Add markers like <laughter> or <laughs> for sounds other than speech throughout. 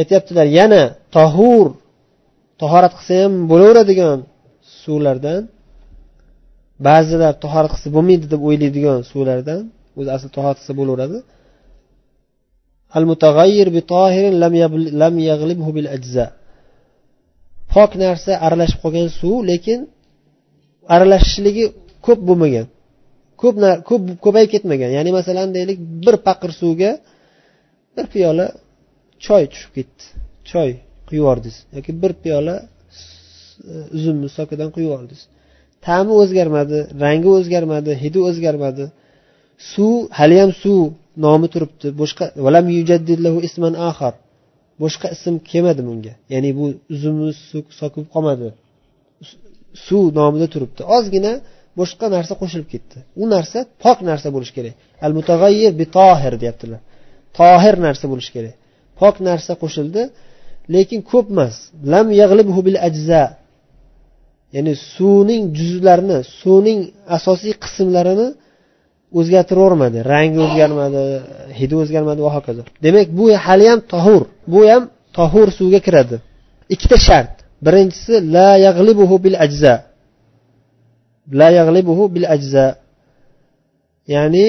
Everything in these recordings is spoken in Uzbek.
aytyaptilar yana tohur tahorat qilsa ham bo'laveradigan suvlardan ba'zilar tahorat qilsa bo'lmaydi deb o'ylaydigan suvlardan o'zi asli tahorat qilsa bo'laveradi. Pok narsa aralashib qolgan suv lekin aralashishligi ko'p bo'lmagan. Ko'p ko'p ko'payib ketmagan. Ya'ni masalan deylik bir paqir suvga bir piyola choy tushib ketdi. Choy quyib yubordingiz yoki bir piyola uzumni e, sokidan quyib yubordingiz ta'mi o'zgarmadi rangi o'zgarmadi hidi o'zgarmadi. Suv haliyam suv nomi turibdi. Boshqa isman boshqa ism kelmadi bunga. Ya'ni bu uzumni sokib qolmadi. Suv nomida turibdi. Ozgina boshqa narsa qo'shilib ketdi. U narsa pok narsa bo'lishi kerak. Al mutag'ayyir bi tohir deyaptilar. Tohir narsa bo'lishi kerak. Pok narsa qo'shildi lekin ko'p emas. Lam yag'libhu bil ajza. Ya'ni suvning juzlarini suvning asosiy qismlarini o'zgartiravermadi. Rangi o'zgarmadi hidi o'zgarmadi va hokazo. Demak bu haliyam tohur. Bu ham tohur suvga kiradi. Ikkita shart. Birinchisi la yag'libuhu bil ajza. La yag'libuhu bil ajza. Ya'ni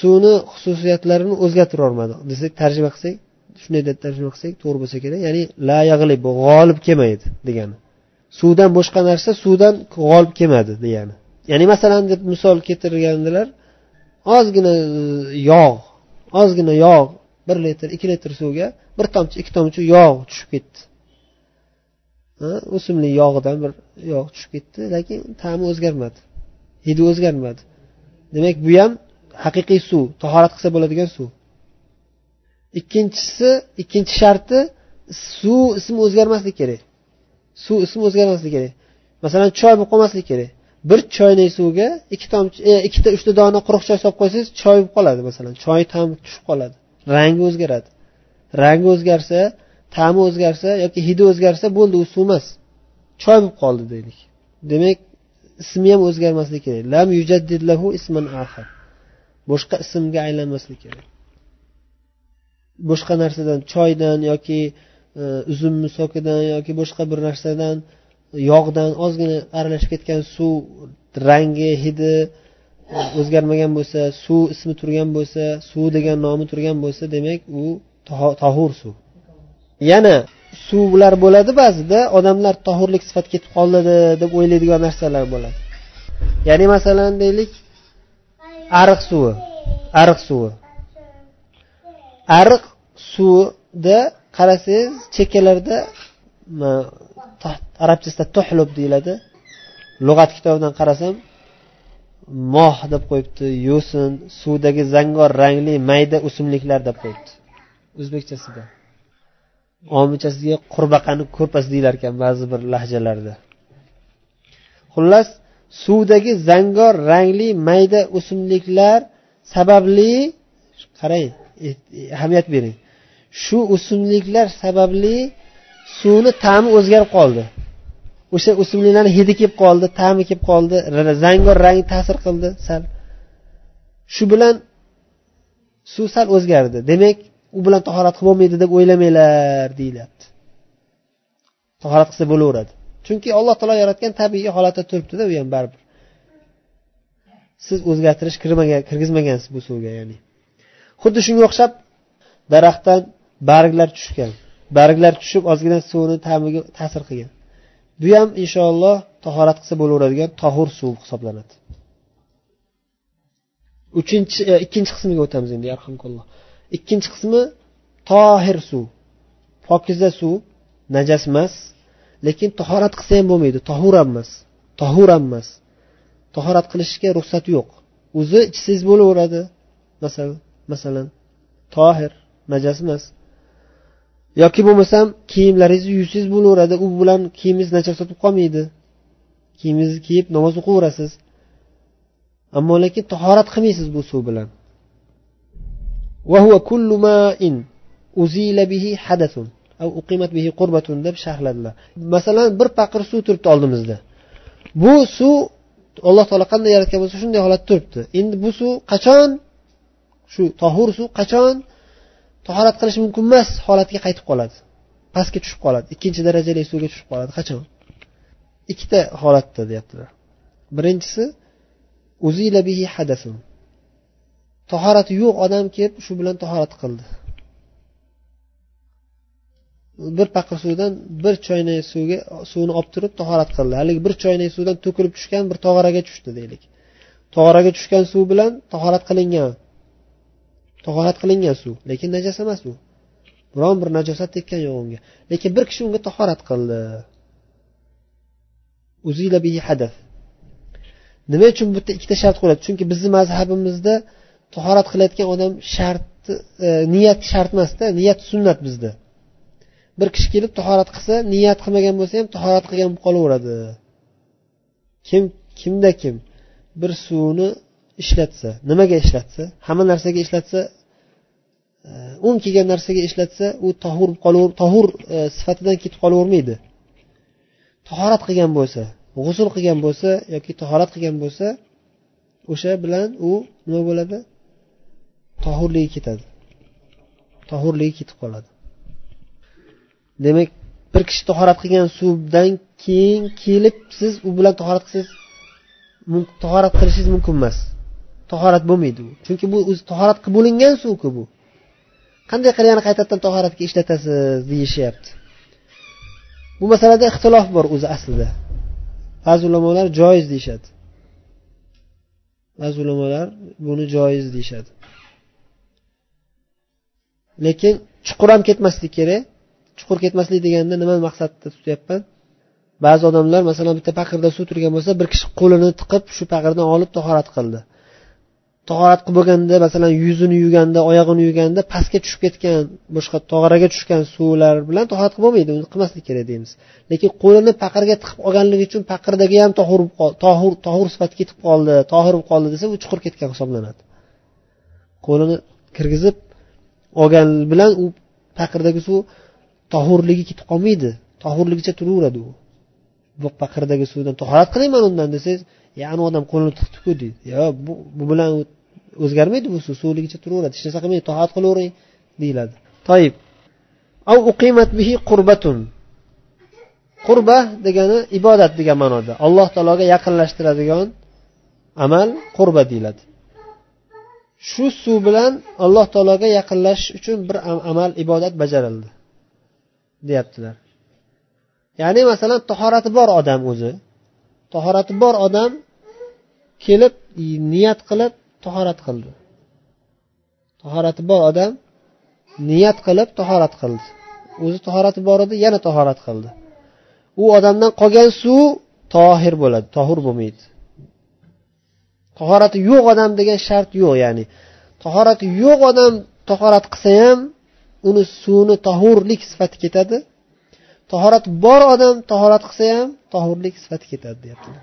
suvni xususiyatlarini o'zgartirolmadi desak tarjima qilsak shunday deb tarjima qilsak to'g'ri bo'lsa kerak. Ya'ni la yag'lib g'olib kelmaydi degani. Suvdan boshqa narsa suvdan g'olib kelmadi degani. Ya'ni masalan deb misol keltirgandilar ozgina e, yog' ozgina yog' bir litr ikki litr suvga bir tomchi ikki tomchi yog' tushib ketdi. O'simlik yog'idan bir yog' tushib ketdi lekin ta'mi o'zgarmadi. Hidi o'zgarmadi. Demak bu ham haqiqiy suv tahorat qilsa bo'ladigan suv. Ikkinchisi ikkinchi sharti suv ismi o'zgarmasligi kerak. Suv ismi o'zgarmasligi kerak. Masalan choy bo'lib qolmasligi kerak. Bir choynak suvga ikki tomchi e, ikkita uchta dona quruq choy solib qo'ysangiz choy bo'lib qoladi masalan. Choy ta'mi tushib qoladi. Rangi o'zgaradi. Rangi o'zgarsa ta'mi o'zgarsa yoki hidi o'zgarsa bo'ldi u suv emas choy bo'lib qoldi deylik. Demak ismi ham o'zgarmasligi kerak. Lam yujaddidlahu isman axar boshqa ismga aylanmasligi kerak. Boshqa narsadan choydan yoki e, uzum misokidan yoki boshqa bir narsadan yog'dan ozgina aralashib ketgan suv rangi hidi e, o'zgarmagan bo'lsa suv ismi turgan bo'lsa suv degan nomi turgan bo'lsa demak u tohur suv. Yana suvlar bo'ladi ba'zida odamlar tohurlik sifat ketib qoldi deb o'ylaydigan narsalar bo'ladi. Ya'ni masalan deylik ariq suvi ariq suvi. Ariq suvda qarasangiz chekkalarida arabchasida tuhlub deyiladi. Lug'at kitobidan qarasam moh deb qo'yibdi yo'sin suvdagi zangor rangli mayda o'simliklar deb qo'yibdi. O'zbekchasida. Omichasiga qurbaqani ko'rpasi deyilar ekan ba'zi bir lahjalarda. Xullas suvdagi zangor rangli mayda o'simliklar sababli qarang eh, eh, ahamiyat bering. Shu o'simliklar sababli suvni ta'mi o'zgarib qoldi. O'sha o'simliklarni hidi kelib qoldi ta'mi kelib qoldi zangor rangi ta'sir qildi sal. Shu bilan suv sal o'zgardi. Demak u bilan tahorat qilib bo'lmaydi deb o'ylamanglar deyilyapti tahorat qilsa bo'laveradi. Chunki alloh taolo yaratgan tabiiy holatda turibdida u ham baribir. Siz o'zgartirish kirmagan kirgizmagansiz bu suvga ya'ni. Xuddi shunga o'xshab daraxtdan barglar tushgan. Barglar tushib ozgina suvni ta'miga ta'sir qilgan. Bu ham inshaalloh tahorat qilsa bo'laveradigan tohur suv hisoblanadi. Uchinchi e, ikkinchi qismiga o'tamiz endi yarhamkulloh. Ikkinchi qismi tohir suv. Pokiza suv najas emas lekin tahorat qilsa ham bo'lmaydi. Tohur ham emas tohur ham emas. Tahorat qilishga ruxsat yo'q. O'zi ichsangiz bo'laveradi. Masalan masalan tohir najas emas yoki bo'lmasam kiyimlaringiz yuvsangiz bo'laveradi. U bilan kiyimingiz najosat bo'lib qolmaydi. Kiyimingizni kiyib namoz o'qiyverasiz ammo lekin tahorat qilmaysiz bu suv bilan. Deb sharhladilar. Masalan bir paqir suv turibdi oldimizda. Bu suv alloh taolo qanday yaratgan bo'lsa shunday holatda turibdi. Endi bu suv qachon? Shu tohur suv qachon? Tahorat qilish mumkin emas holatiga qaytib qoladi. Pastga tushib qoladi. Ikkinchi darajali suvga tushib qoladi. Qachon? Ikkita holatda deyaptilar. Birinchisi uzila bihi hadasun. Tahorati yo'q odam kelib shu bilan tahorat qildi. Bir paqir suvdan bir choynak suvga suvni olib turib tahorat qildi. Haligi bir choynak suvdan to'kilib tushgan bir tog'oraga tushdi deylik. Tog'oraga tushgan suv bilan tahorat qilingan. Tahorat qilingan suv lekin najas emas u biron bir najosat tekkan yo'q unga. Lekin bir kishi unga tahorat qildi. Nima uchun bu yerda ikkita shart qo'yiladi? Chunki bizni mazhabimizda tahorat qilayotgan odam shart e, niyat shart emasda niyat sunnat bizda. Bir kishi kelib tahorat qilsa niyat qilmagan bo'lsa ham tahorat qilgan bo'lib qolaveradi. Kim kimda kim? Bir suvni ishlatsa nimaga ishlatsa hamma narsaga ishlatsa o'n kelgan narsaga ishlatsa u tohur qolaver tohur e, sifatidan ketib qolavermaydi. Tahorat qilgan bo'lsa g'usul qilgan bo'lsa yoki tahorat qilgan bo'lsa o'sha bilan u nima bo'ladi? Tohurligi ketadi. Tohurligi ketib qoladi. Demak bir kishi tahorat qilgan suvdan keyin kelib siz u bilan tahorat qilsangiz tahorat qilishingiz mumkin emas. Tahorat bo'lmaydi u chunki bu o'zi tahorat qilib bo'lingan suvku bu. Qanday qilib yana qaytadan tahoratga ishlatasiz deyishyapti. Bu masalada ixtilof bor o'zi aslida. Ba'zi ulamolar joiz deyishadi. Ba'zi ulamolar buni joiz deyishadi. Lekin chuqur ham ketmaslik kerak. Chuqur ketmaslik deganda nimani maqsadda tutyapman? Ba'zi odamlar masalan bitta paqirda suv turgan bo'lsa bir kishi qo'lini tiqib shu paqirdan olib tahorat qildi. Tahorat qilib bo'lganda masalan yuzini yuvganda oyog'ini yuvganda pastga tushib ketgan boshqa tog'araga tushgan suvlar bilan tahorat qilib bo'lmaydi. Uni qilmaslik kerak deymiz. Lekin qo'lini paqirga tiqib olganligi uchun paqirdagi ham tohur tohur tohur sifati ketib qoldi tohir bo'lib qoldi desa u chuqur ketgan hisoblanadi. Qo'lini kirgizib olgan bilan u paqirdagi suv tohurligi ketib qolmaydi. Tohurligicha turaveradi u. Bu paqirdagi suvdan tahorat qilayman undan desangiz ya anavi odam qo'lini tiqdiku deydi. Yo bu bu bilan o'zgarmaydi bu suv suvligicha turaveradi. Hech narsa qilmaydi toat qilavering deyiladi. Toib bihi qurbatun. Qurba degani ibodat degan ma'noda. Alloh taologa yaqinlashtiradigan amal qurba deyiladi. Shu suv bilan alloh taologa yaqinlashish uchun bir amal ibodat bajarildi deyaptilar. Ya'ni masalan tahorati bor odam o'zi. Tahorati bor odam kelib niyat qilib tahorat qildi. Tahorati bor odam niyat qilib tahorat qildi. O'zi tahorati bor edi yana tahorat qildi. U odamdan qolgan suv tohir bo'ladi tohur bo'lmaydi. Tahorati yo'q odam degan shart yo'q ya'ni tahorati yo'q odam tahorat qilsa ham uni suvni tahurlik sifati ketadi. Tahorat bor odam tahorat qilsa ham tahurlik sifati ketadi deyaptilar.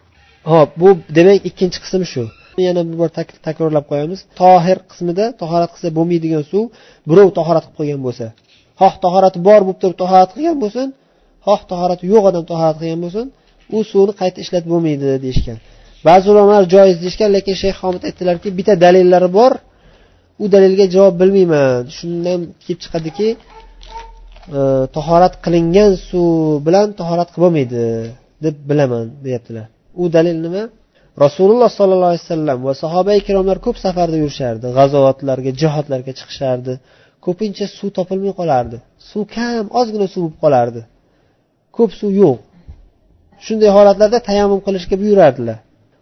Ho'p bu demak ikkinchi qism shu. Yana bir bor takrorlab qo'yamiz. Tohir qismida tahorat qilsa bo'lmaydigan suv birov tahorat qilib qo'ygan bo'lsa. Xoh tahorati bor bo'lib turib tahorat qilgan bo'lsin. Xoh tahorati yo'q odam tahorat qilgan bo'lsin. U suvni qayta ishlatib bo'lmaydi deyishgan. Ba'zi ulamolar joiz deyishgan lekin shayx homid aytdilarki bitta dalillari bor. U dalilga javob bilmayman. Shundan kelib chiqadiki e, tahorat qilingan suv bilan tahorat qilib bo'lmaydi deb bilaman deyaptilar. U dalil nima? Rasululloh sollallohu alayhi vasallam va sahoba ikromlar ko'p safarda yurishardi g'azovatlarga jihodlarga chiqishardi ko'pincha suv topilmay qolardi. Suv kam ozgina suv bo'lib qolardi. Ko'p suv yo'q. Shunday holatlarda tayammum qilishga buyurardilar.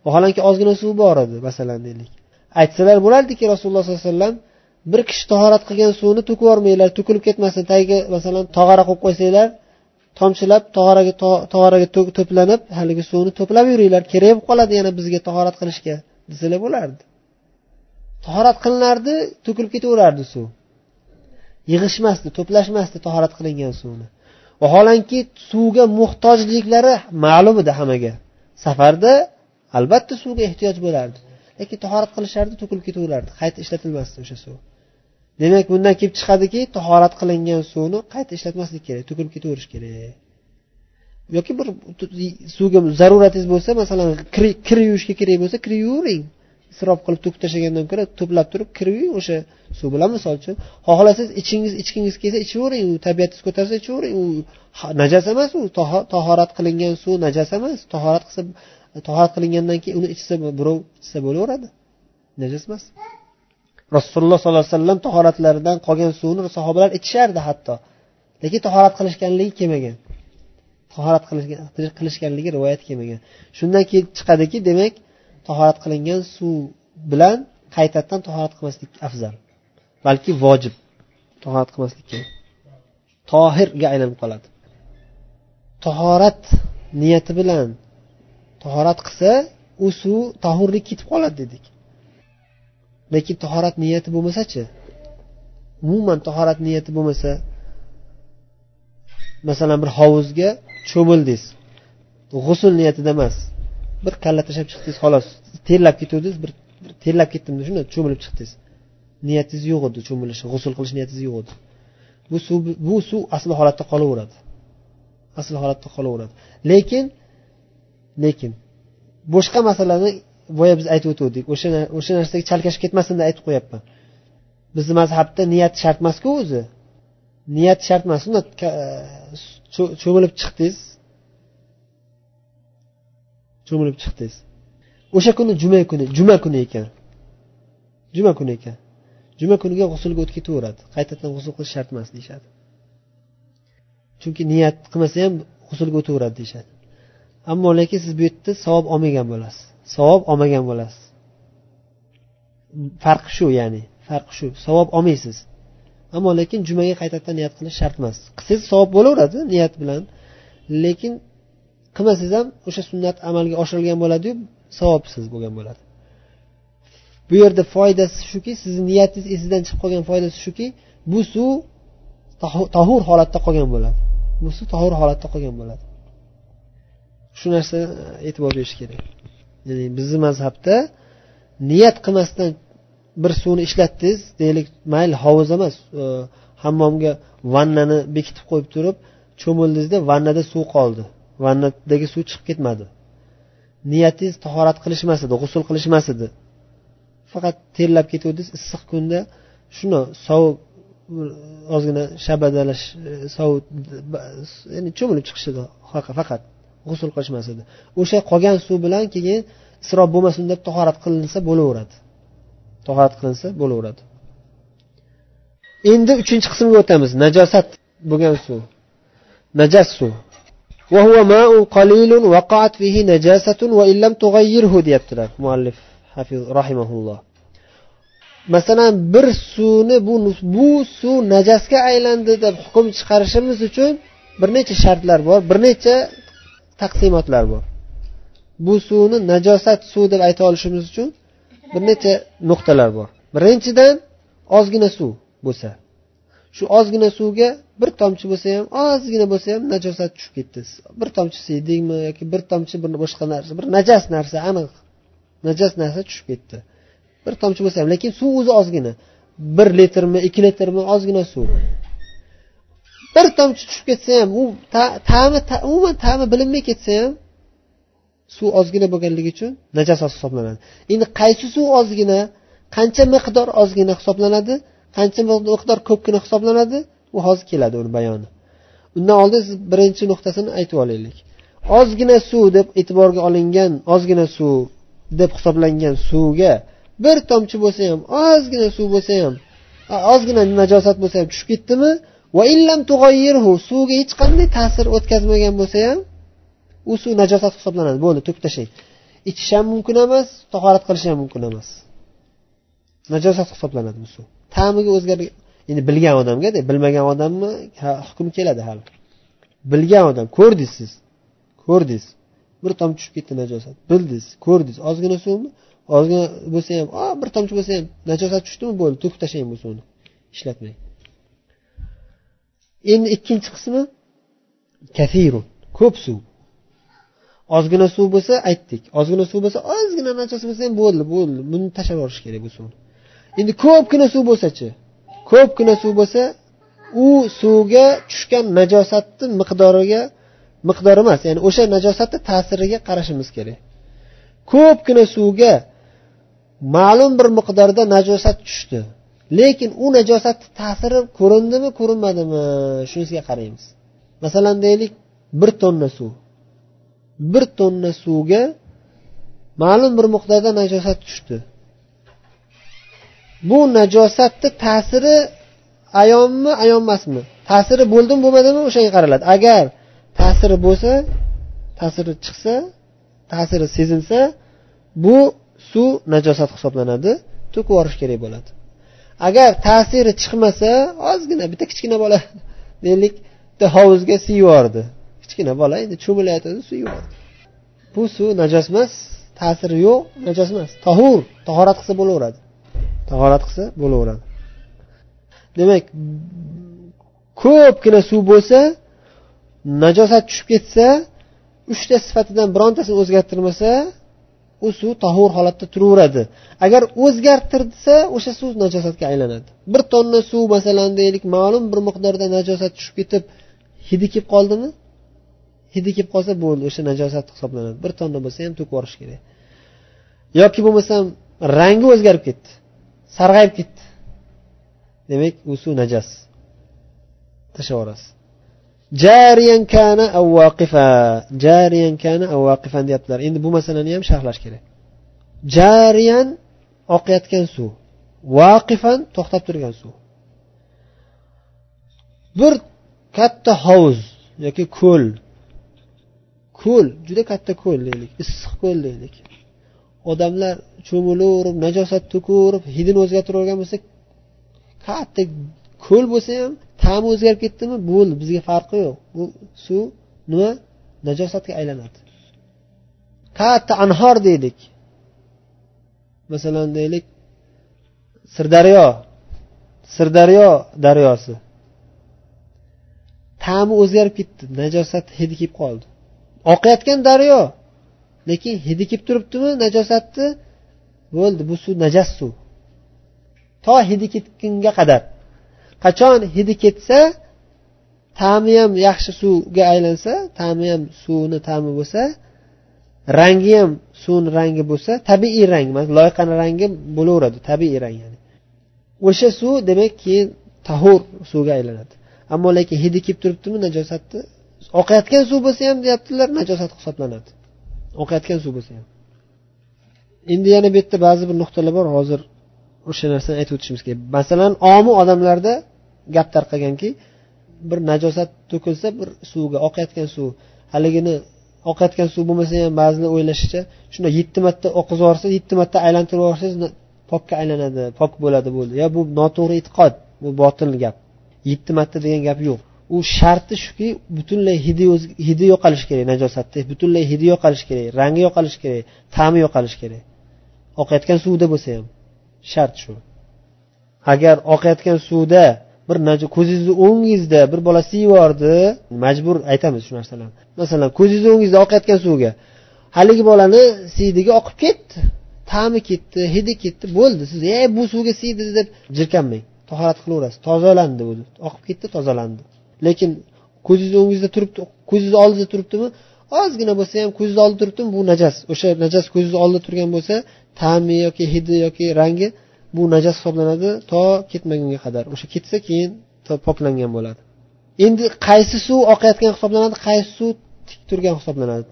Vaholanki ozgina suv bor edi masalan deylik. Aytsalar bo'lardiki rasululloh sollallohu alayhi vasallam bir kishi tahorat qilgan suvni to'kib yubormanglar to'kilib ketmasin tagiga masalan tog'ora qo'yib qo'ysanglar tomchilab tog'oraga tog'oraga to'planib haligi suvni to'plab yuringlar kerak bo'lib qoladi yana bizga tahorat qilishga desalar bo'lardi. Tahorat qilinardi to'kilib ketaverardi suv. Yig'ishmasdi to'plashmasdi tahorat qilingan suvni. Vaholanki suvga muhtojliklari ma'lum edi hammaga. Safarda albatta suvga ehtiyoj bo'lardi. Lekin tahorat qilishardi to'kilib ketaverardi. Qayta ishlatilmasdi o'sha suv. Demak bundan kelib chiqadiki tahorat qilingan suvni qayta ishlatmaslik kerak to'kilib ketaverish kerak. Yoki bir suvga zaruratingiz bo'lsa masalan kir yuvishga kerak bo'lsa kir yuvavering isrof qilib to'kib tashlagandan ko'ra to'plab turib kirib o'sha suv bilan. Misol uchun xohlasangiz ichingiz ichgingiz kelsa ichavering u tabiatingiz ko'tarsa ichavering u najas emas u tahorat qilingan suv najas emas. Tahorat qilsa tahorat qilingandan keyin uni ichsa birov ichsa bo'laveradi. Najas emas. Rasululloh sollallohu alayhi vasallam tahoratlaridan qolgan suvni sahobalar ichishardi hatto. Lekin tahorat qilishganligi kelmagan. Tahorat qilishganligi rivoyat kelmagan. Shundan keyin chiqadiki demak tahorat qilingan suv bilan qaytadan tahorat qilmaslik afzal balki vojib. Tahorat qilmaslik kerak. Tohirga aylanib qoladi. Tahorat niyati bilan tahorat qilsa u suv tahurlik ketib qoladi dedik. Lekin tahorat niyati bo'lmasachi umuman tahorat niyati bo'lmasa masalan bir hovuzga cho'mildingiz g'usul niyatida emas. Bir kalla tashlab chiqdingiz xolos. Terlab ketuvdingiz bir terlab ketdim shunda cho'milib chiqdingiz. Niyatingiz yo'q edi cho'milish g'usul qilish niyatingiz yo'q edi. Bu suv bu suv asli holatda qolaveradi. Asl holatda qolaveradi. Lekin lekin boshqa masalani boya biz aytib o'tuvdik. O'sha o'sha narsaga chalkashib ketmasin deb aytib qo'yapman. Bizni mazhabda niyat shart emasku o'zi. Niyat shart emas unda e, cho'milib chiqdingiz. Cho'milib chiqdingiz. O'sha kuni juma kuni juma kuni ekan. Juma kuni ekan. Juma kuniga g'usulga o'tib ketaveradi. Qaytadan g'usul qilish shart emas deyishadi. Chunki niyat qilmasa ham g'usulga o'taveradi deyishadi. Ammo lekin siz bu yerda savob olmagan bo'lasiz. Savob olmagan bo'lasiz. Farqi shu ya'ni farqi shu. Savob olmaysiz. Ammo lekin jumaga qaytadan niyat qilish shart emas. Qilsangiz savob bo'laveradi niyat bilan. Lekin qilmasangiz ham o'sha sunnat amalga oshirilgan bo'ladiyu savobsiz bo'lgan bo'ladi. Bu yerda foydasi shuki sizni niyatingiz esingizdan chiqib qolgan foydasi shuki bu suv tahur holatda qolgan bo'ladi. Bu suv tahur holatda qolgan bo'ladi. Shu narsa e, e'tibor berish kerak. Ya'ni bizni mazhabda niyat qilmasdan bir suvni ishlatdingiz deylik mayli hovuz emas. Hammomga vannani bekitib qo'yib turib cho'mildingizda vannada suv qoldi. Vannadagi suv chiqib ketmadi. Niyatingiz tahorat qilishmas edi g'usul qilishmas edi. Faqat terlab ketuvdingiz issiq kunda shuni sovuq ozgina shabadalash sovuq ya'ni cho'milib chiqish edi faqat. g'usul qilishmas edi. O'sha qolgan suv bilan keyin isrof bo'lmasin deb tahorat qilinsa bo'laveradi. Tahorat qilinsa bo'laveradi. Endi uchinchi qismga o'tamiz. Najosat bo'lgan suv. Najas suv. وهو ماء قليل وقعت فيه نجاسة وإن لم تغيره ديبت deyaptilar muallif hafiz rahimaulloh masalan bir suvni bu بو, suv najasga aylandi deb hukm chiqarishimiz uchun bir necha shartlar bor bir necha taqsimotlar bor. Bu suvni najosat suv deb ayta olishimiz uchun bir necha nuqtalar bor. Birinchidan ozgina suv bo'lsa. Shu ozgina suvga bir tomchi bo'lsa ham ozgina bo'lsa ham najosat tushib ketdi. Bir tomchi siydingmi yoki bir tomchi bir boshqa narsa bir najas narsa aniq. Najas narsa tushib ketdi. Bir tomchi bo'lsa ham lekin suv o'zi ozgina. Bir litrmi ikki litrmi ozgina suv. Bir tomchi tushib ketsa ham u ta'mi umuman ta'mi bilinmay ketsa ham suv ozgina bo'lganligi uchun najosat hisoblanadi. Endi qaysi suv ozgina qancha miqdor ozgina hisoblanadi qancha miqdor ko'pgina hisoblanadi u hozir keladi uni bayoni. Undan oldin siz birinchi nuqtasini aytib olaylik. Ozgina suv deb e'tiborga olingan ozgina suv deb hisoblangan suvga bir tomchi bo'lsa ham ozgina suv bo'lsa ham ozgina najosat bo'lsa ham tushib ketdimi suvga hech qanday ta'sir o'tkazmagan bo'lsa ham u suv najosat hisoblanadi bo'ldi to'kib tashlang ichish ham mumkin emas tahorat qilish ham mumkin emas najosat hisoblanadi bu suv ta'miga o'zgar endi bilgan odamgada bilmagan odamni hukm keladi hali bilgan odam ko'rdingiz siz ko'rdingiz bir tomchi tushib ketdi najosat bildingiz ko'rdingiz ozgina suvmi ozgina bo'lsa ham bir tomchi bo'lsa ham najosat tushdimi bo'ldi to'kib tashlang bu suvni ishlatmang endi ikkinchi qismi kafirun ko'p suv. Ozgina suv bo'lsa aytdik. Ozgina suv bo'lsa ozgina nachasi bo'lsa ham bo'ldi bo'ldi. Buni tashlab yuborish kerak bu suvni. Endi ko'pgina suv bo'lsachi ko'pgina suv bo'lsa u suvga tushgan najosatni miqdoriga miqdori emas ya'ni o'sha najosatni ta'siriga qarashimiz kerak. Ko'pgina suvga ma'lum bir miqdorda najosat tushdi. Lekin u najosatni ta'siri ko'rindimi ko'rinmadimi shunisiga qaraymiz. Masalan deylik bir tonna suv. Bir tonna suvga ma'lum bir miqdorda najosat tushdi. Bu najosatni ta'siri ayonmi ayon emasmi ta'siri bo'ldimi bo'lmadimi o'shanga qaraladi. Agar ta'siri bo'lsa ta'siri chiqsa ta'siri sezilsa bu suv najosat hisoblanadi to'kib yuborish kerak bo'ladi. Agar ta'siri chiqmasa ozgina bitta kichkina bola <laughs> deylik bitta hovuzga suv yubordi. Kichkina bola endi cho'milayotgandi suv yubordi. Bu suv najos emas ta'siri yo'q najos emas. Tahur tahorat qilsa bo'laveradi. Tahorat qilsa bo'laveradi. Demak ko'pgina suv bo'lsa najosat tushib ketsa uchta sifatidan birontasini o'zgartirmasa u suv tahur holatda turaveradi. Agar o'zgartirsa o'sha suv najosatga aylanadi. Bir tonna suv masalan deylik ma'lum bir miqdorda najosat tushib ketib hidi kelib qoldimi? Hidi kelib qolsa bo'ldi o'sha najosat hisoblanadi. Bir tonna bo'lsa ham to'kib yuborish kerak. Yoki bo'lmasam rangi o'zgarib ketdi sarg'ayib ketdi. Demak u suv najas. Tashlab yuborasiz jariyan kana avvaqifa jariyan kana avvaqifan deyaptilar. Endi bu masalani ham sharhlash kerak. Jariyan oqayotgan suv vaqifan to'xtab turgan suv. Bir katta hovuz yoki ko'l ko'l juda katta ko'l deylik issiq ko'l deylik. Odamlar cho'milaverib najosat to'kaverib hidini o'zgartiravergan bo'lsa katta ko'l bo'lsa ham ta'mi o'zgarib ketdimi? Bo'ldi. Bizga farqi yo'q. Bu suv nima? Najosatga aylanadi katta anhor deylik. Masalan deylik sirdaryo. Sirdaryo daryosi. Ta'mi o'zgarib ketdi. Najosat hidi kelib qoldi. Oqayotgan daryo lekin hidi kelib turibdimi? Najosatni bo'ldi. Bu suv najas suv. To hidi ketgunga qadar. Qachon hidi ketsa ta'mi ham yaxshi suvga aylansa ta'mi ham suvni ta'mi bo'lsa rangi ham suvni rangi bo'lsa tabiiy rang loyqani rangi bo'laveradi tabiiy rang ya'ni. O'sha suv demak keyin tahur suvga aylanadi. Ammo lekin hidi kelib turibdimi najosatni oqayotgan suv bo'lsa ham deyaptilar najosat hisoblanadi. Oqayotgan suv bo'lsa ham. Endi yana bu yerda ba'zi bir nuqtalar bor hozir o'sha narsani aytib o'tishimiz kerak. Masalan omi odamlarda gap tarqaganki bir najosat to'kilsa bir suvga oqayotgan suv. Haligini oqayotgan suv bo'lmasa ham ba'zilar o'ylashicha shunday yetti marta oqizib yuborsangiz yetti marta aylantirib yuborsangiz pokka aylanadi pok bo'ladi bo'ldi. Yo bu noto'g'ri e'tiqod bu botil gap. Yetti marta degan gap yo'q. U sharti shuki butunlay hidi hidi yo'qolishi kerak najosatda. Butunlay hidi yo'qolishi kerak rangi yo'qolishi kerak ta'mi yo'qolishi kerak. Oqayotgan suvda bo'lsa ham shart shu. Agar oqayotgan suvda bir ko'zingizni o'ngingizda bir bola siyvordi majbur aytamiz shu narsalarni. Masalan ko'zingizni o'ngingizda oqayotgan suvga. Haligi bolani siydigi oqib ketdi. Ta'mi ketdi hidi ketdi bo'ldi. Siz e bu suvga siydi deb jirkanmang. Tahorat qilaverasiz. Tozalandi o'zi oqib ketdi tozalandi. Lekin ko'zingizni o'ngingizda turibdi ko'zingizni oldida turibdimi? Ozgina bo'lsa ham ko'zingizni oldida turibdimi? Bu najas. O'sha najas ko'zingizni oldida turgan bo'lsa ta'mi yoki hidi yoki rangi bu najas hisoblanadi to ketmagunga qadar. O'sha ketsa keyin poklangan bo'ladi. Endi qaysi suv oqayotgan hisoblanadi qaysi suv tik turgan hisoblanadi.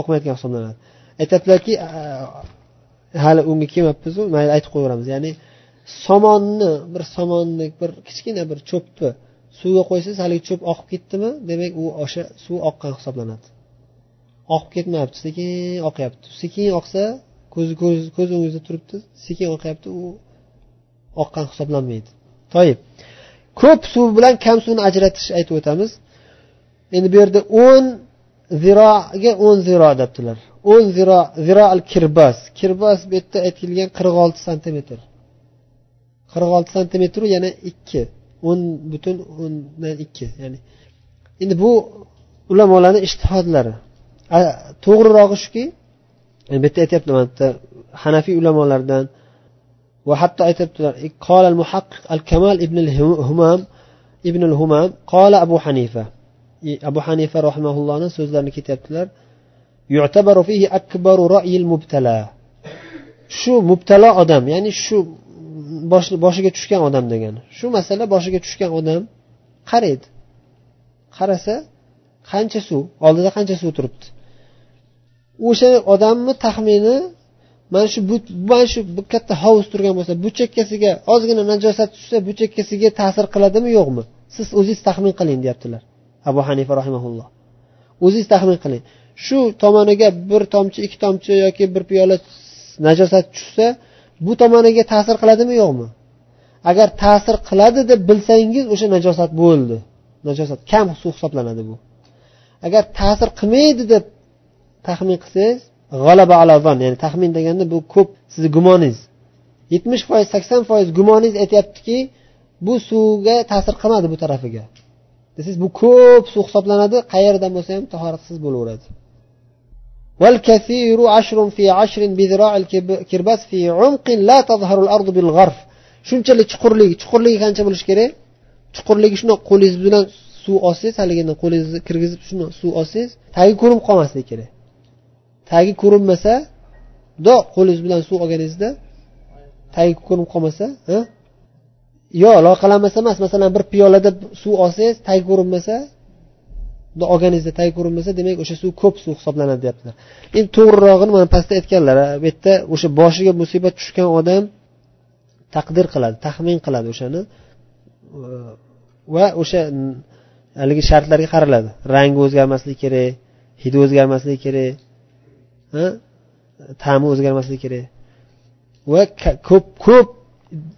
Oqmayotgan hisoblanadi. Aytyaptilarki hali unga kelmabmizu mayli aytib qo'yaveramiz. Ya'ni somonni bir somonni bir kichkina bir cho'pni suvga qo'ysangiz haligi cho'p oqib ketdimi demak u o'sha suv oqqan hisoblanadi. Oqib ketmayapti sekin oqyapti. Sekin oqsa ko'z ko'z o'ngingizda turibdi sekin oqyapti u oqqan hisoblanmaydi. Toyib. Ko'p suv bilan kam suvni ajratish aytib o'tamiz. Endi bu yerda o'n ziroga o'n ziro debdilar o'n ziro ziro al kirbas kirbas bu yerda aytilgan qirq olti santimetr. Qirq olti santimetru yana ikki. O'n butun o'ndan ikki ya'ni. Endi bu ulamolarni ishtihodlari to'g'rirog'i shuki bu yerda aytyaptiman bitta hanafiy ulamolaridan va hatto aytyaptilar al muhaqqiq al kamal ibn al humam ibn al humam qola abu hanifa. Abu hanifa rahimaullohni so'zlarini ketyaptilar yu'tabaru fihi akbaru ra'yil mubtala. Shu mubtalo odam ya'ni shu boshiga tushgan odam degani shu masala boshiga tushgan odam qaraydi qarasa qancha suv oldida qancha suv turibdi? O'sha odamni taxmini mana shu mana shu katta hovuz turgan bo'lsa bu chekkasiga ozgina najosat tushsa bu chekkasiga ta'sir qiladimi yo'qmi? Siz o'zingiz taxmin qiling deyaptilar. Abu hanifa rahimaulloh o'zingiz taxmin qiling. Shu tomoniga bir tomchi ikki tomchi yoki bir piyola najosat tushsa bu tomoniga ta'sir qiladimi yo'qmi? Agar ta'sir qiladi deb bilsangiz o'sha najosat bo'ldi. Najosat kam suv hisoblanadi bu. Agar ta'sir qilmaydi deb taxmin qilsangiz g'alaba alazon ya'ni taxmin deganda bu ko'p sizni gumoningiz yetmish foiz sakson foiz gumoningiz aytyaptiki bu suvga ta'sir qilmadi bu tarafiga desangiz bu ko'p suv hisoblanadi qayerdan bo'lsa ham tahoratsiz bo'laveradi والكثير عشر في عشر بذراع الكرباس في عمق لا تظهر الأرض بالغرف shunchalik chuqurligi chuqurligi qancha bo'lishi kerak chuqurligi shundoq qo'lingiz bilan suv olsangiz haligini qo'lingizni kirgizib shundoq suv olsangiz tagi ko'rinib qolmasligi kerak Tagi ko'rinmasa mundoq qo'lingiz bilan suv olganingizda tagi ko'rinib qolmasa yo loyqalanmasa emas masalan bir piyolada suv olsangiz tagi ko'rinmasa olganingizda tagi ko'rinmasa demak o'sha suv ko'p suv hisoblanadi deyaptilar. Endi to'g'rirog'ini mana pastda aytganlar bu yerda o'sha boshiga musibat tushgan odam taqdir qiladi taxmin qiladi o'shani. Va o'sha haligi shartlarga qaraladi. Rangi o'zgarmasligi kerak hidi o'zgarmasligi kerak. Ta'mi o'zgarmasligi kerak. Va ko'p ko'p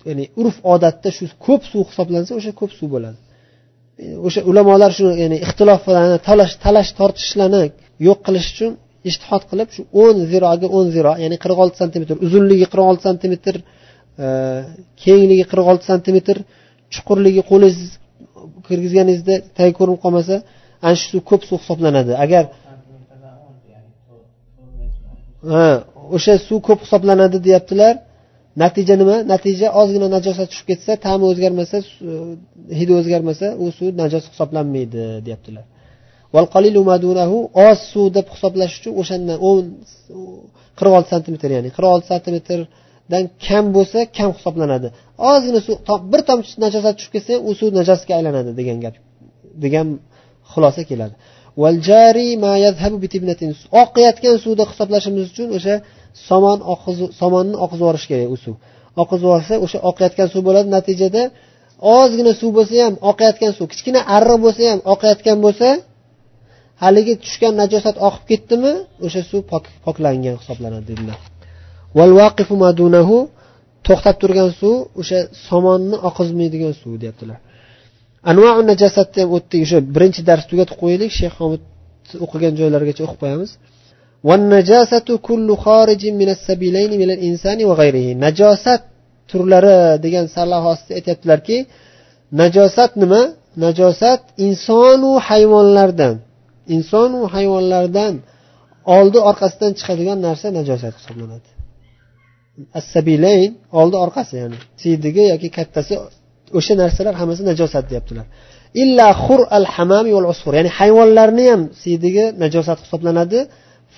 ya'ni urf odatda shu ko'p suv hisoblansa o'sha ko'p suv bo'ladi. O'sha ulamolar shuni ya'ni ixtiloflarni talash talash tortishlarni yo'q qilish uchun ishtihod qilib shu o'n ziroga o'n ziro ya'ni qirq olti santimetr uzunligi qirq olti santimetr e, kengligi qirq olti santimetr chuqurligi qo'lingiz kirgizganingizda tag ko'rinib qolmasa ana shu suv ko'p suv hisoblanadi. Agar o'sha suv ko'p hisoblanadi deyaptilar. Natija nima? Natija ozgina najosat tushib ketsa ta'mi o'zgarmasa e, hidi o'zgarmasa u suv najos hisoblanmaydi deyaptilar. Oz suv deb hisoblash uchun o'shandan o'n qirq olti santimetr ya'ni qirq olti santimetrdan kam bo'lsa kam hisoblanadi. Ozgina suv bir tomchi najosat tushib ketsa u suv najosatga aylanadi degan gap degan xulosa keladi. Oqayotgan suvda hisoblashimiz uchun o'sha somon somonni oqizib yuborish kerak u suv. Oqizib yuborsa o'sha oqayotgan suv bo'ladi. Natijada ozgina suv bo'lsa ham oqayotgan suv kichkina arriq bo'lsa ham oqayotgan bo'lsa haligi tushgan najosat oqib ketdimi o'sha suv poklangan hisoblanadi dedilar. To'xtab turgan suv o'sha somonni oqizmaydigan suv deyaptilar. Anvau najosatni ham o'tdik o'sha birinchi dars tugatib qo'yaylik. Shayx homid o'qigan joylargacha o'qib qo'yamiz. Najosat turlari degan sarlavha ostida aytyaptilarki najosat nima? Najosat insonu hayvonlardan insonu hayvonlardan oldi orqasidan chiqadigan narsa najosat hisoblanadi. Assabilayn oldi orqasi ya'ni siydigi yoki kattasi o'sha narsalar hammasi najosat deyaptilar. Illa xur al hamami val usfur ya'ni hayvonlarni ham siydigi najosat hisoblanadi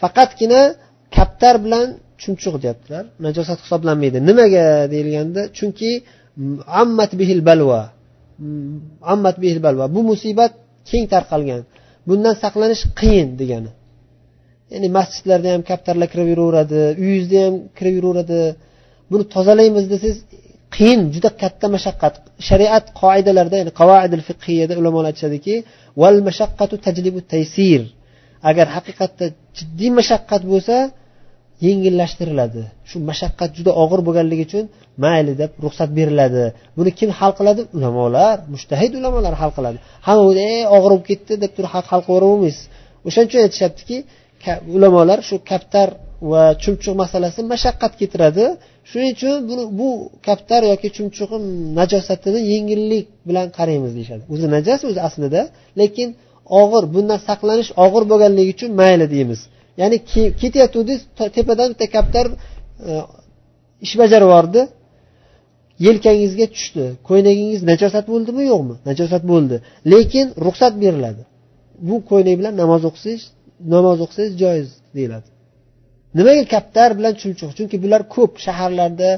faqatgina kaptar bilan chumchuq deyaptilar. Najosat hisoblanmaydi. Nimaga deyilganda chunki ammat bihil balva ammat bihil balva bu musibat keng tarqalgan bundan saqlanish qiyin degani. Ya'ni masjidlarda ham kaptarlar kirib yuraveradi uyingizda ham kirib yuraveradi buni tozalaymiz desangiz qiyin juda katta mashaqqat. Shariat qoidalarida ya'ni qavoidil fiqhiyada ulamolar aytishadiki val mashaqqatu tajlibu taysir. Agar haqiqatda jiddiy mashaqqat bo'lsa yengillashtiriladi. Shu mashaqqat juda og'ir bo'lganligi uchun mayli deb ruxsat beriladi. Buni kim hal qiladi? Ulamolar mushtahid ulamolar hal qiladi. Hamma ey og'ir bo'lib ketdi deb turib hal qilaverolmaysiz o'shaning uchun aytishyaptiki ulamolar shu kaptar va chumchuq masalasi mashaqqat keltiradi. Shuning uchun bu kaptar yoki chumchuqni najosatini yengillik bilan qaraymiz deyishadi. O'zi najas o'zi aslida. Lekin og'ir bundan saqlanish og'ir bo'lganligi uchun mayli deymiz. Ya'ni ketayotgandingiz tepadan bitta kaptar e, ish bajarib yubordi. Yelkangizga tushdi. Ko'ylagingiz najosat bo'ldimi yo'qmi? Najosat bo'ldi. Lekin ruxsat beriladi. Bu ko'ylak bilan namoz o'qisangiz namoz o'qisangiz joiz deyiladi. Nimaga kaptar bilan chumchuq chunki bular ko'p shaharlarda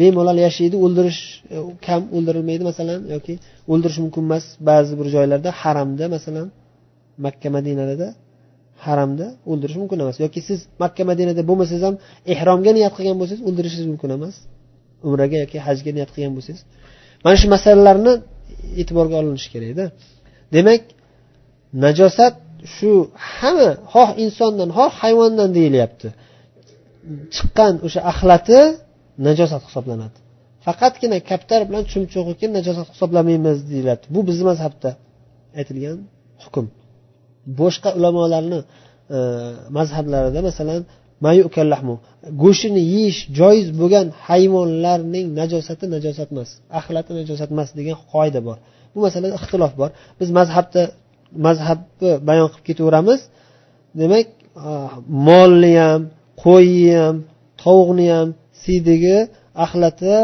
bemalol yashaydi o'ldirish e, kam o'ldirilmaydi masalan yoki o'ldirish mumkin emas ba'zi bir joylarda. Haramda masalan makka madinada haramda o'ldirish mumkin emas. Yoki siz makka madinada bo'lmasangiz ham ehromga niyat qilgan bo'lsangiz o'ldirishingiz mumkin emas. Umraga yoki hajga niyat qilgan bo'lsangiz. Mana shu masalalarni e'tiborga olinishi kerakda. Demak najosat shu hamma xoh insondan xoh hayvondan deyilyapti. Chiqqan o'sha axlati najosat hisoblanadi. Faqatgina kaptar bilan chumchug'iki najosat hisoblamaymiz deyiladi. Bu bizni mazhabda aytilgan hukm. Boshqa ulamolarni e, mazhablarida masalan go'shtini yeyish joiz bo'lgan hayvonlarning najosati najosat emas axlati najosat emas degan qoida bor. Bu masalada ixtilof bor. Biz mazhabda mazhabni bayon qilib ketaveramiz. Demak e, molni ham qo'yni ham tovuqni ham siydigi axlati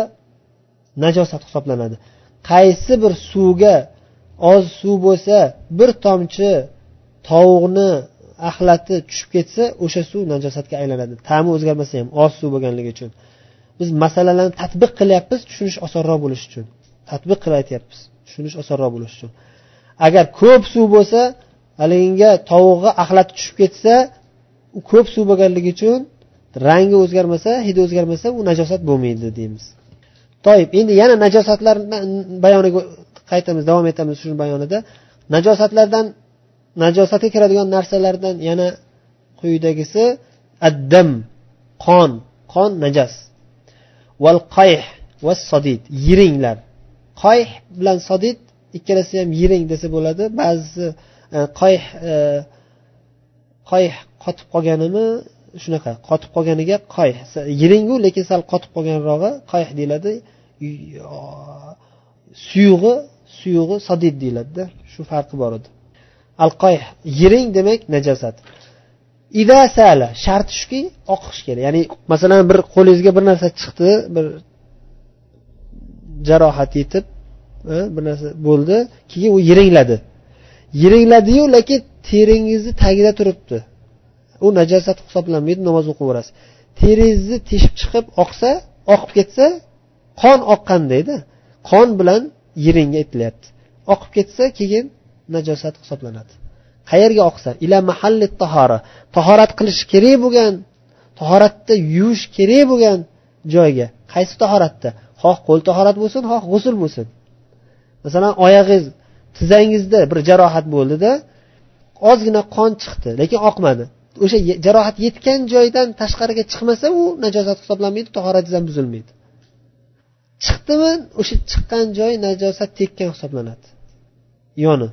najosat hisoblanadi. Qaysi bir suvga oz suv bo'lsa bir tomchi tovuqni axlati tushib ketsa o'sha suv najosatga aylanadi. Ta'mi o'zgarmasa ham oz suv bo'lganligi uchun. Biz masalalarni tadbiq qilyapmiz tushunish osonroq bo'lishi uchun. Tadbiq qilib aytyapmiz tushunish osonroq bo'lishi uchun. Agar ko'p suv bo'lsa haligiga tovug'i axlati tushib ketsa u ko'p suv bo'lganligi uchun rangi o'zgarmasa hidi o'zgarmasa u najosat bo'lmaydi deymiz. Toib endi yana najosatlar bayoniga qaytamiz davom etamiz shu bayonida. Najosatlardan najosatga kiradigan narsalardan yana quyidagisi addam qon qon najas. Val qayh va sodid yiringlar. Qayh bilan sodid ikkalasi ham yiring desa bo'ladi. Ba'zisi e, qayh e, qayh qotib qolganimi? Shunaqa qotib qolganiga qayh. Yiringu lekin sal qotib qolganrog'i qayh deyiladi. Suyug'i suyug'i sodid deyiladida shu farqi bor edi. Al qayh yiring demak najosat ida sala sharti shuki oqish kerak. Ya'ni masalan bir qo'lingizga bir narsa chiqdi bir jarohat yetib e, bir narsa bo'ldi keyin u yiringladi. Yiringladiyu lekin teringizni tagida turibdi. U najosat hisoblanmaydi namoz o'qiyverasiz. Teringizni teshib chiqib oqsa oqib ketsa qon oqqandayda qon bilan yiringga aytilyapti oqib ketsa keyin najosat hisoblanadi. Qayerga oqsa? Ila mahalli tahora. Tahorat qilish kerak bo'lgan tahoratda yuvish kerak bo'lgan joyga. Qaysi tahoratda? Xoh qo'l tahorat bo'lsin xoh g'usul bo'lsin. Masalan oyog'ingiz tizzangizda bir jarohat bo'ldida ozgina qon chiqdi lekin oqmadi. O'sha jarohat yetgan joydan tashqariga chiqmasa u najosat hisoblanmaydi tahoratingiz ham buzilmaydi. Chiqdimi o'sha chiqqan joy najosat tekkan hisoblanadi. Yoni.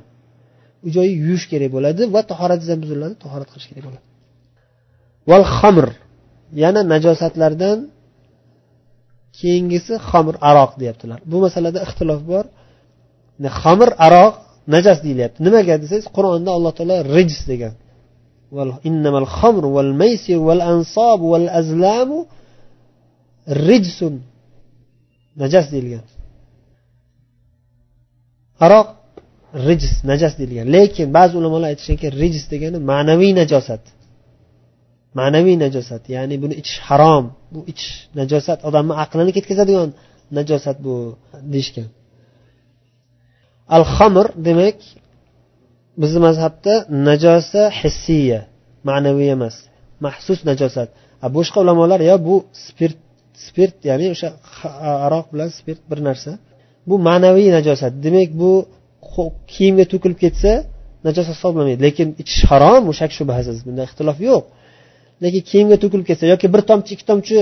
U joyi yuvish kerak bo'ladi va tahorat ham buziladi tahorat qilish kerak bo'ladi. Val xamr. Yana najosatlardan keyingisi xamr aroq deyaptilar. Bu masalada ixtilof bor. Xamr aroq najas deyilyapti. Nimaga desangiz qur'onda alloh taolo rijs degan. إنما الخمر والميسر والأنصاب والأزلام رجس. نجس ديليان أراق رجس نجس ديليان لكن بعض علماء الله رجس ديليان معنوي نجاسات. معنوي نجاسات. يعني بنو إتش حرام. بو إتش نجاسات. أضع ما عقلنا كيت كذا ديليان نجاسات بو ديشكا الخمر دمك دي bizni mazhabda najosa hissiya ma'naviy emas maxsus najosat. Boshqa ulamolar yo bu spirt spirt ya'ni o'sha aroq bilan spirt bir narsa. Bu ma'naviy najosat. Demak bu kiyimga to'kilib ketsa najosat hisoblanmaydi. Lekin ichish harom u shak shubhasiz. Bunda ixtilof yo'q. Lekin kiyimga to'kilib ketsa yoki bir tomchi ikki tomchi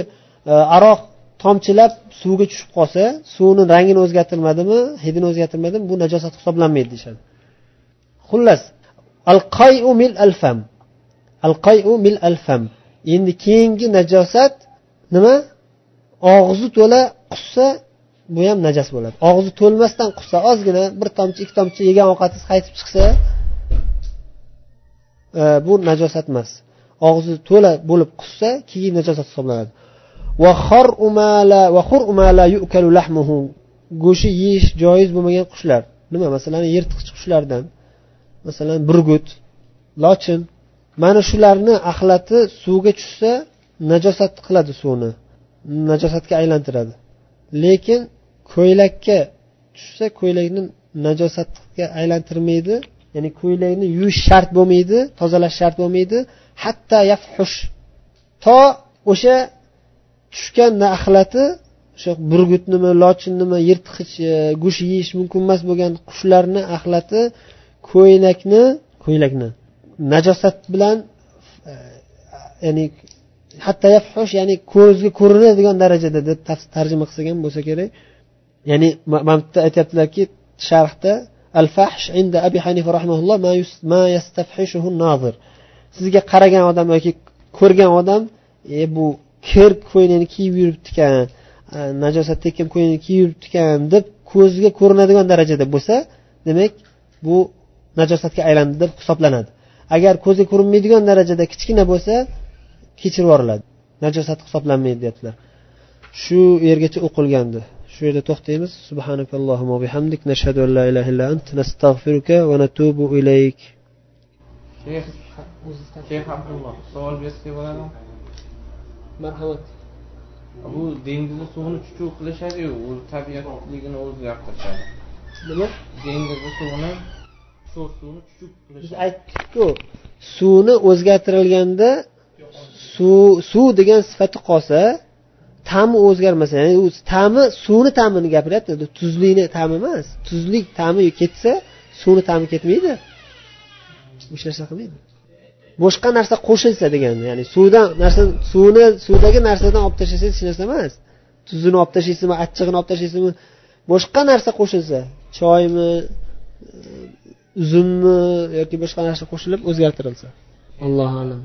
e, aroq tomchilab suvga tushib qolsa suvni rangini o'zgartirmadimi hidini o'zgartirmadimi bu najosat hisoblanmaydi deyishadi. Xullas al qayu mil al fam al qayu mil al fam endi keyingi najosat nima? Og'zi to'la qussa bu ham najas bo'ladi. Og'zi to'lmasdan qussa ozgina bir tomchi ikki tomchi yegan ovqatingiz qaytib chiqsa e, bu najosat emas. Og'zi to'la bo'lib qussa keyin najosat hisoblanadi. Go'shti yeyish joiz bo'lmagan qushlar. Nima? Masalan yirtqich qushlardan. Masalan burgut lochin. Mana shularni axlati suvga tushsa najosat qiladi suvni. Najosatga aylantiradi. Lekin ko'ylakka tushsa ko'ylakni najosatga aylantirmaydi. Ya'ni ko'ylakni yuvish shart bo'lmaydi tozalash shart bo'lmaydi. Hatto yafhush to o'sha tushgan axlati o'sha burgutnimi lochinnimi yirtqich e, go'sht yeyish mumkin emas bo'lgan qushlarni axlati ko'ylakni ko'ylakni najosat bilan e, ya'ni hatto yafhush ya'ni ko'zga ko'rinadigan darajada deb tarjima qilsagan ham bo'lsa kerak. Ya'ni mana bu yerda aytyaptilarki sharhda al fahsh inda abi hanifa rahmaulloh ma yastafhishuhu nazir sizga qaragan odam yoki ko'rgan odam e bu kir ko'ylakni kiyib yuribdikan e, najosat tekkan ko'ylakni kiyib yuribdikan deb ko'zga ko'rinadigan darajada bo'lsa demak bu najosatga aylandi deb hisoblanadi. Agar ko'zga ko'rinmaydigan darajada kichkina bo'lsa kechirib yuboriladi. Najosat hisoblanmaydi deyaptilar. Shu yergacha o'qilgandi. Shu yerda to'xtaymiz. Subhanakallohumma bihamdik. Nashhadu an la ilaha illa ant. Nastag'firuka va natubu ilayk. Shayx abdulloh savol bersak bo'ladimi? Marhamat. Bu dengizni suvini chuchuq qilishadiyu u tabiatligini o'zgartirishadi. Nima? Dengizni suvini suvni chuchuk biz aytdikku suvni o'zgartirilganda suv suv degan sifati qolsa ta'mi o'zgarmasa ya'ni u ta'mi suvni ta'mini gapiryapti tuzlikni ta'mi emas tuzlik ta'mi ketsa suvni ta'mi ketmaydi. Hech narsa qilmaydi. Boshqa narsa qo'shilsa degani ya'ni suvdan narsa suvni suvdagi narsadan olib tashlasangiz hech narsa emas. Tuzini olib tashlaysizmi achchig'ini olib tashlaysizmi boshqa narsa qo'shilsa choymi uzummi yoki boshqa narsa qo'shilib o'zgartirilsa. Allohu alam.